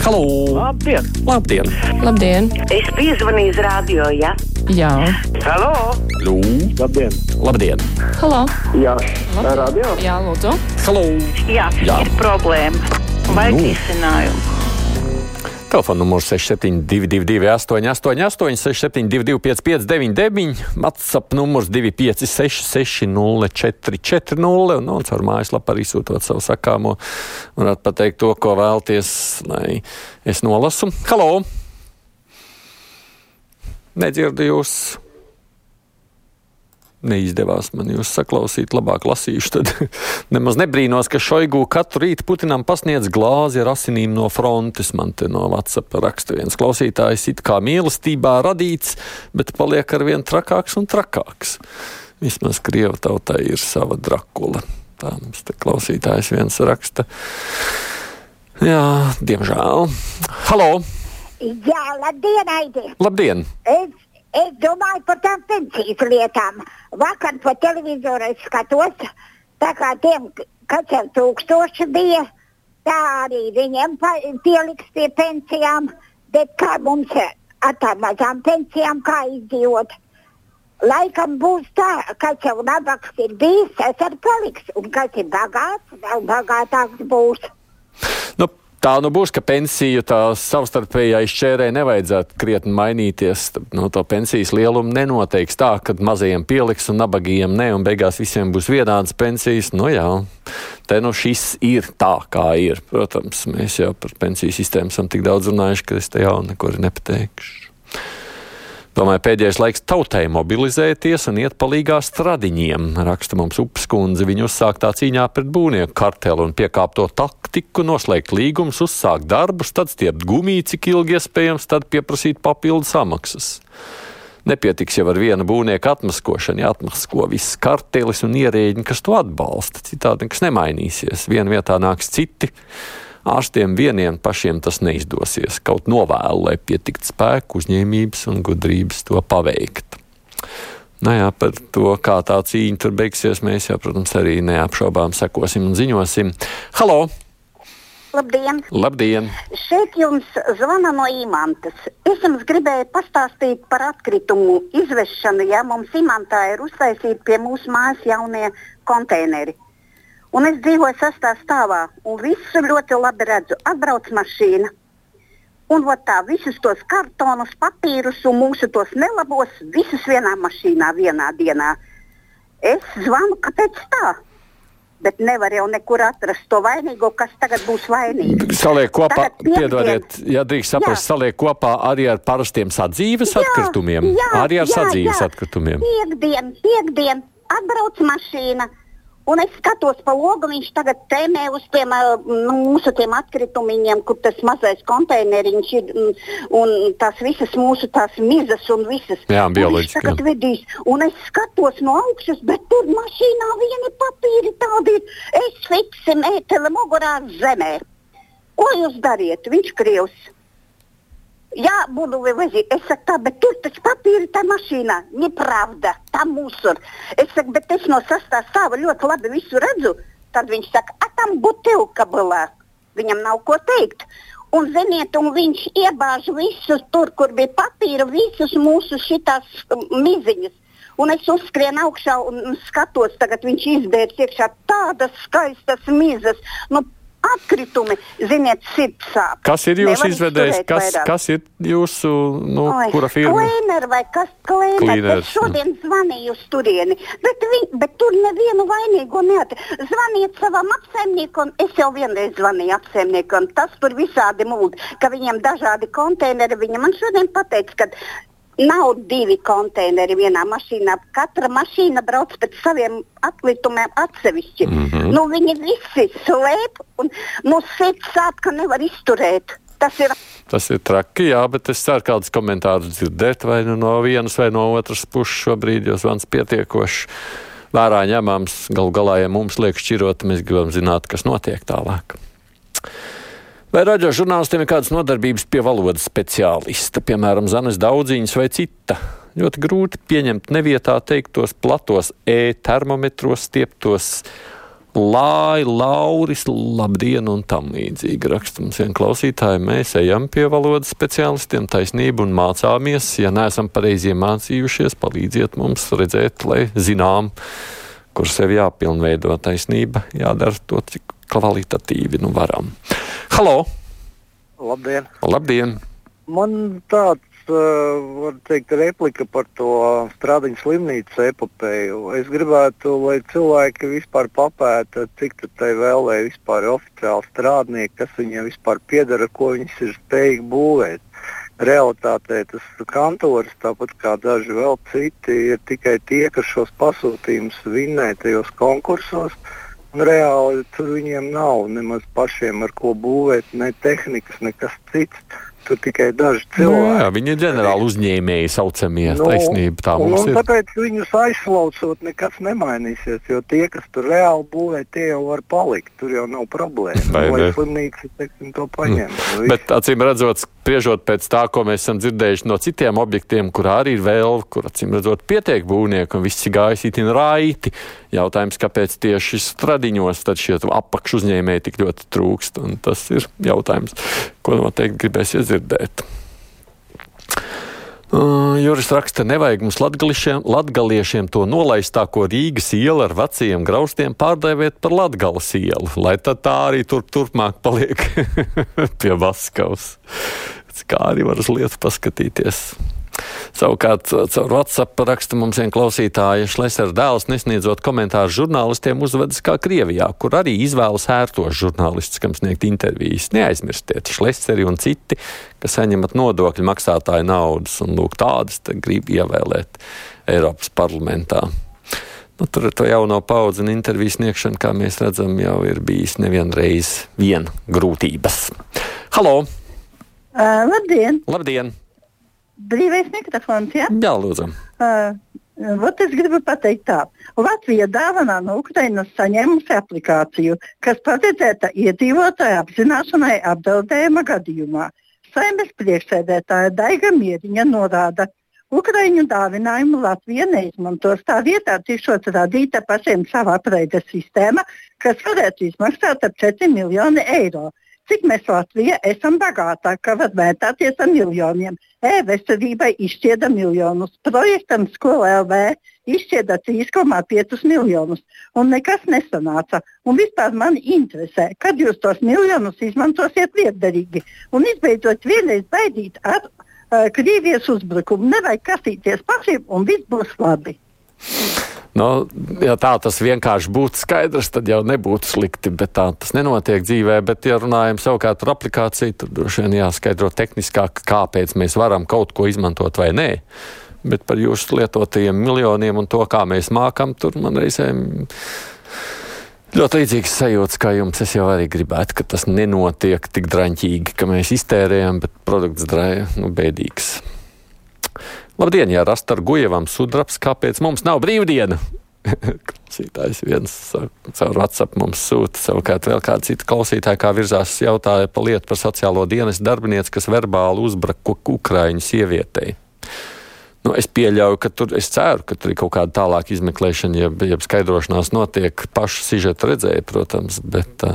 Halo! Labdien! Labdien! Labdien! Es piezvanīju uz radio, ja? Jā, Halo! Lū! Labdien! Labdien! halo! Jā, ir radio. Jā, lūdzu! Halo! Jā, Jā. ir problēma. Vajag Nu. risinājumu. Telefona numurs 6722, 888, 672, 559, WhatsApp numurs 256, 604, un, un caur mājaslapu arī sūtot savu sakāmo. Varētu pateikt to, ko vēlties, lai es nolasu. Halo! Nedzirdu jūs. Neizdevās man jūs saklausīt, labāk lasīšu. Tad nemaz nebrīnos, ka Šoigu katru rītu Putinam pasniedz glāzi ar asinīm no frontes. Man te no WhatsApp raksta viens klausītājs, it kā mīlestībā radīts, bet paliek ar vien trakāks un trakāks. Vismaz Krieva tautai ir sava drakula. Tā mums te klausītājs viens raksta. Jā, diemžēl. Halo! Jā, labdien, Aidi! Labdien! Es, es domāju par tām pensijas lietām. Vakar pa televizoru es skatos, tā kā tiem, kas jau tūkstoši bija, tā arī viņiem pieliks pie pensijām. Bet kā mums ar tām mazām pensijām, kā izdzīvot? Laikam būs tā, kas jau nabaks ir bijis, tas arī paliks. Un kas ir bagāts, vēl bagātāks būs. Nu, tā nu būs, ka pensiju tā savstarpējā izšķērē nevajadzētu krietni mainīties. Nu, to pensijas lielumu nenoteiks tā, ka mazajiem pieliks un nabagajiem ne, un beigās visiem būs vienādas pensijas. Nu jā, te nu šis ir tā, kā ir. Protams, mēs jau par pensiju sistēmu esam tik daudz runājuši, ka es te jau neko nepateikšu. Domāju, pēdējais laiks tautai mobilizēties un iet palīgā stradiņiem, raksta mums upskundze. Viņa uzsāktā cīņā pret būvnieku kartelu un piekāpto taktiku, noslēgt līgumus, uzsākt darbus, tad stiept gumiju, cik ilgi iespējams, tad pieprasīt papildu samaksas. Nepietiks jau ar vienu būvnieku atmaskošanu, jāatmasko viss kartelis un ierēģi, kas to atbalsta. Citādi nekas nemainīsies. Vienā vietā nāks citi. Ārstiem vieniem pašiem tas neizdosies. Kaut novēlu, lai pietiktu spēku, uzņēmības un gudrības to paveikt. Nu jā, par to, kā tā cīņa tur beigsies, mēs jau, protams, arī neapšaubām sekosim un ziņosim. Halo! Labdien! Labdien! Šeit jums zvana no imantas. Es jums gribēju pastāstīt par atkritumu izvešanu. Ja mums imantā ir uztaisīti pie mūsu mājas jaunie konteineri. Un es dzīvoju sastā stāvā, un visu ļoti labi redzu. Atbrauc mašīna. Un tā, visus tos kartonus, papīrus un mūsu tos nelabos, visus vienā mašīnā, vienā dienā. Es zvanu, kāpēc tā? Bet nevar jau nekur atrast to vainīgo, kas tagad būs vainīgs. Saliek kopā, piedodiet, ja drīkst saprast, Jā. saliek kopā arī ar parastiem sadzīves Jā, atkritumiem. jā, arī ar jā, sadzīves jā. atkritumiem. Piekdien, piekdien, atbrauc mašīna. Un es skatos pa logu, viņš tagad tēmē uz tiem nu, mūsu tiem atkritumiem, kur tas mazais konteineriņš ir un, tās visas mūsu tās mizas un visas. Jā, bioloģiski, tagad jā. vedīs, un es skatos no augšas, bet tur mašīnā vieni papīri tādi ir. Es fiksi mēteli mugurā zemē. Ko jūs dariet? Viņš krievs. Jā, буду вывозить. Es saku, tā, bet tur taču papīri tā mašīnā. Nepravda, tā mūsur. Es saku, bet es no sastā stāva ļoti labi visu redzu. Tad viņš saka, a tam butilka была. Viņam nav ko teikt. Un, ziniet, un viņš iebāž visus tur, kur bija papīra, visus mūsu šitās um, miziņas. Un es uzskrienu augšā un un skatos, tagad viņš izdērs iekšā tādas skaistas mizas. Nu, atkritumi, ziniet, sirds sāp. Kas ir jūsu izvedējs? Kas, vairāk. kas ir jūsu, nu, Oi, kura firma? Klēner vai kas klēner? Klīners, Es šodien zvanīju uz turieni, bet, viņ, bet tur nevienu vainīgo neatradu. Zvaniet savam apsaimniekam, es jau vienreiz zvanīju apsaimniekam, tas tur visādi mūld, ka viņiem dažādi konteineri. Viņa man šodien pateica, ka nav divi konteineri vienā mašīnā. Katra mašīna brauc pēc saviem atkritumiem atsevišķi. Mm. -hmm. nu, viņi visi slēp un nu, sirds sāp, ka nevar izturēt. Tas ir Tas ir traki, jā, bet es ceru, kādus komentārus dzirdēt vai nu no vienas vai no otras puses šobrīd, jo zvans pietiekoši vērā ņemams. Galu galā, ja mums liek šķirot, mēs gribam zināt, kas notiek tālāk. Vai radio žurnālistiem ir kādas nodarbības pie valodas speciālista, piemēram, Zanes Daudziņas vai cita? Ļoti grūti pieņemt nevietā teiktos platos e-termometros stieptos Lai, Lauris, labdien un tam līdzīgi raksta mums vien klausītāji. Mēs ejam pie valodas speciālistiem taisnību un mācāmies. Ja neesam pareizi iemācījušies, palīdziet mums redzēt, lai zinām, kur sevi jāpilnveido taisnība, jādara to, cik kvalitatīvi nu varam. Halo! Labdien! Labdien! Man tāds var teikt, replika par to strādiņu slimnīcu epopēju. Es gribētu, lai cilvēki vispār papēta, cik tai vēlēja vispār oficiāli strādnieki, kas viņiem vispār piedara, ko viņi ir spējīgi būvēt. Realtātē tas kantors, tāpat kā daži vēl citi, ir tikai tie, kas šos pasūtījumus vinnē tajos konkursos. Un reāli tur viņiem nav nemaz pašiem ar ko būvēt, ne tehnikas, nekas cits tur tikai daži cilvēki. Nu, jā, viņi ir ģenerāli uzņēmēji, saucamie nu, taisnība. Tā un, un tāpēc viņus aizslaucot, nekas nemainīsies. Jo tie, kas tur reāli būvē, tie jau var palikt. Tur jau nav problēma. Vai ne? slimnīca teiksim, to paņem? Mm. Bet acīm redzot, spriežot pēc tā, ko mēs esam dzirdējuši no citiem objektiem, kur arī ir vēl, kur acīm redzot, pietiek būvnieku un viss ir gājis itin raiti. Jautājums, kāpēc tieši stradiņos tad šie apakšu uzņēmēji tik ļoti trūkst? Un tas ir jautājums, ko noteikti gribēsies dzirdēt. Uh, Juris raksta, nevajag mums latgaliešiem, latgaliešiem to nolaistāko Rīgas ielu ar veciem graustiem pārdēvēt par Latgalas ielu, lai tad tā arī tur turpmāk paliek pie Vaskavas. Kā arī var uz lietu paskatīties. Savukārt, caur WhatsApp raksta mums viena klausītāja, Šlesera dēls nesniedzot komentāru žurnālistiem uzvedas kā Krievijā, kur arī izvēlas ērtos žurnālistus, kam sniegt intervijas. Neaizmirstiet, Šleseri un citi, kas saņemat nodokļu maksātāju naudas, un lūk, tādas grib ievēlēt Eiropas parlamentā. Nu, tur ar to jauno paudzi un interviju sniegšanu, kā mēs redzam, jau ir bijis nevienreiz vien grūtības. Halo! Uh, labdien! Labdien! Brīvais mikrofons, jā? Jā, lūdzu! Uh, Ot es gribu pateikt tā. Latvija dāvanā no Ukrainas saņēmusi aplikāciju, kas paredzēta iedzīvotāju apzināšanai apdraudējuma gadījumā. Saimnes priekšsēdētāja Daiga Mieriņa norāda, Ukraiņu dāvinājumu Latvija neizmantos. Tā vietā tikšot radīta pašiem sava apreides sistēma, kas varētu izmaksāt ap 4 miljoni eiro. Cik mēs Latvijā esam bagātāki, ka var vērtāties ar miljoniem. E-veselībai izšķieda miljonus, projektam Skola LV izšķieda 3,5 miljonus, un nekas nesanāca. Un vispār man interesē, kad jūs tos miljonus izmantosiet lietderīgi. Un izbeidzot vienreiz baidīt ar uh, Krievijas uzbrukumu. Nevajag kastīties pašiem, un viss būs labi. Nu, ja tā tas vienkārši būtu skaidrs, tad jau nebūtu slikti, bet tā tas nenotiek dzīvē. Bet, ja runājam savukārt par aplikāciju, tad droši vien jāskaidro tehniskāk, kāpēc mēs varam kaut ko izmantot vai nē. Bet par jūsu lietotajiem miljoniem un to, kā mēs mākam, tur man reizēm ļoti līdzīgs sajūta, kā jums. Es jau arī gribētu, ka tas nenotiek tik draņķīgi, ka mēs iztērējam, bet produkts drāja nu, bēdīgs. Labdien, ja rast ar gujevam sudrabs, kāpēc mums nav brīvdiena? Klausītājs viens caur WhatsApp mums sūta, savukārt vēl kāda cita klausītāja, kā virzās jautāja par lietu par sociālo dienas darbinieci, kas verbāli uzbruka Ukraiņu sievietei. Nu, es pieļauju, ka tur, es ceru, ka tur ir kaut kāda tālāka izmeklēšana, jeb, jeb skaidrošanās notiek. Pašu sižetu redzēju, protams, bet,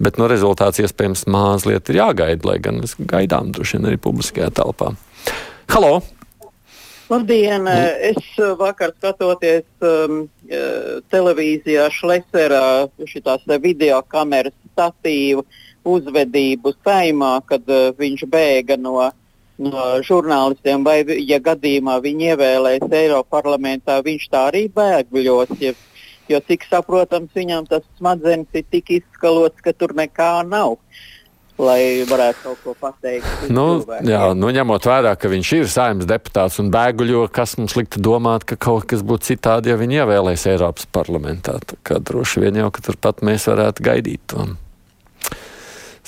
bet no rezultāts iespējams mazliet ir jāgaida, lai gan mēs gaidām droši vien arī publiskajā telpā. Halo! Labdien! Es uh, vakar skatoties um, uh, televīzijā Šleserā šitās video kameras statīvu uzvedību saimā, kad uh, viņš bēga no, no žurnālistiem, vai, ja gadījumā viņi ievēlēs Eiropas parlamentā, viņš tā arī bēgļos. Ja, jo, cik saprotams, viņam tas smadzenes ir tik izskalots, ka tur nekā nav. Lai varētu kaut ko pateikt. Nu, cilvēkiem. jā, nu, ņemot vērā, ka viņš ir saimnes deputāts un bēguļo, kas mums liktu domāt, ka kaut kas būtu citādi, ja viņi ievēlēs Eiropas parlamentā. Tā Kā droši vien jau, ka turpat mēs varētu gaidīt to.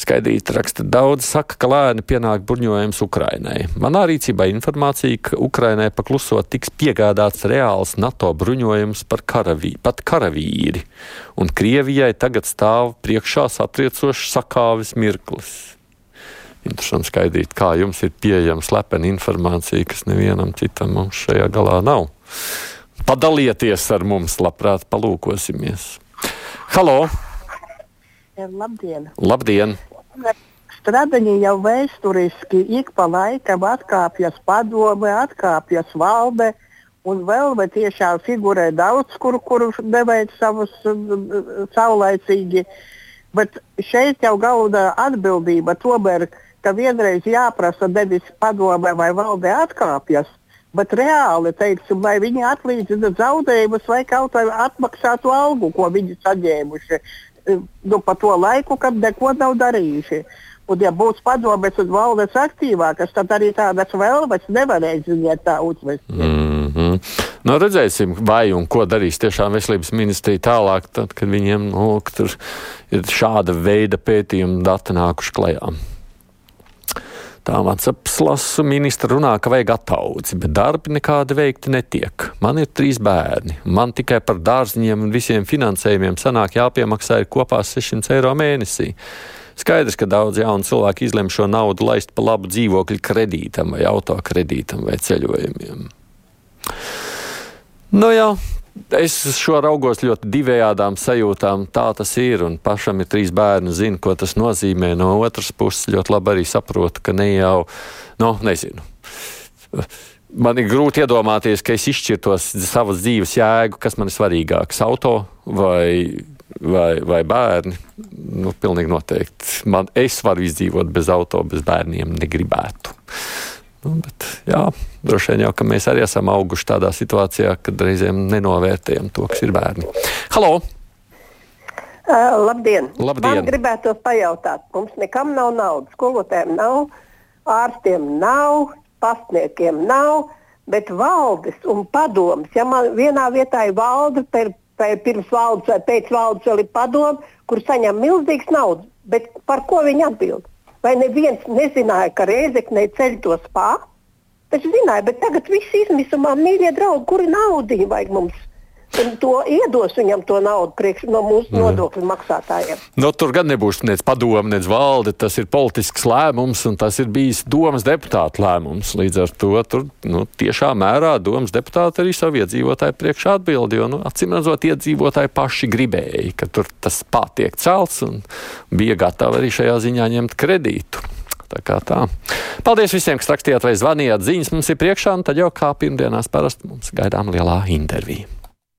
Skaidrīt, raksta daudz, saka, ka lēni pienāk bruņojums Ukrainai. Manā rīcībā informācija, ka Ukrainai paklusot tiks piegādāts reāls NATO bruņojums par karavī, pat karavīri, un Krievijai tagad stāv priekšā satriecošs sakāvis mirklis. Interesanti skaidrīt, kā jums ir pieejama slepena informācija, kas nevienam citam mums šajā galā nav. Padalieties ar mums, labprāt, palūkosimies. Halo! Labdien! Labdien! Stradaņi jau vēsturiski ik pa laikam atkāpjas padome, atkāpjas valde, un vēl vai tiešām figurē daudz, kur, kur neveic savus saulaicīgi. Bet šeit jau galvenā atbildība tomēr, ka vienreiz jāprasa nevis padome vai valde atkāpjas, bet reāli, teiksim, lai viņi atlīdzina zaudējumus vai kaut vai atmaksātu algu, ko viņi saņēmuši nu, pa to laiku, kad neko nav darījuši. Un, ja būs padomes un valdes aktīvākas, tad arī tādas vēlmes nevarēs ziņot tā uzvest. Mm -hmm. nu, redzēsim, vai un ko darīs tiešām veselības ministrija tālāk, tad, kad viņiem nu, ir šāda veida pētījuma dati nākuši klajā. Tā Vatsaps ministra runā, ka vajag ataudzi, bet darbi nekādi veikti netiek. Man ir trīs bērni. Man tikai par dārziņiem un visiem finansējumiem sanāk jāpiemaksā ir kopā 600 eiro mēnesī. Skaidrs, ka daudz jaunu cilvēku izlem šo naudu laist pa labu dzīvokļu kredītam vai autokredītam vai ceļojumiem. Nu jā, Es šo raugos ļoti divējādām sajūtām. Tā tas ir. Un pašam ir trīs bērni, zina, ko tas nozīmē. No otras puses, ļoti labi arī saprotu, ka ne jau, nu, nezinu. Man ir grūti iedomāties, ka es izšķirtos savas dzīves jēgu, kas man ir svarīgāks - auto vai, vai, vai bērni. Nu, pilnīgi noteikti. Man, es varu izdzīvot bez auto, bez bērniem negribētu. Nu, bet, jā, droši vien jau mēs arī esam auguši tādā situācijā, kad reizēm nenovērtējam to, kas ir bērni. Halo! Uh, labdien! labdien. Man gribētu pajautāt, mums nekam nav naudas, skolotājiem nav, ārstiem nav, pastniekiem nav, bet valdes un padoms, ja man vienā vietā ir valde, per, per, pirms valdes vai pēc valdes vēl ir padoma, kur saņem milzīgas naudas, bet par ko viņi atbild? Vai neviens nezināja, ka Reizekne ceļ to spāru? Es zināju, bet tagad viss izmisumā, mīļie draugi, kuri naudu vajag mums? To iedos viņam to naudu priekš, no mūsu mm. nodokļu maksātājiem. Nu, tur gan nebūs nec padome, nec valde. Tas ir politisks lēmums, un tas ir bijis domas deputāta lēmums. Līdz ar to tur nu, tiešā mērā domas deputāti arī savu iedzīvotāju priekšā atbildi. Jo, nu, acīm redzot, iedzīvotāji paši gribēja, ka tur tas pārtiek celts un bija gatavi arī šajā ziņā ņemt kredītu. Tā kā tā. Paldies visiem, kas rakstījāt vai zvanījāt. Ziņas mums ir priekšā, un tad jau kā pirmdienās parasti mums gaidām lielā intervija.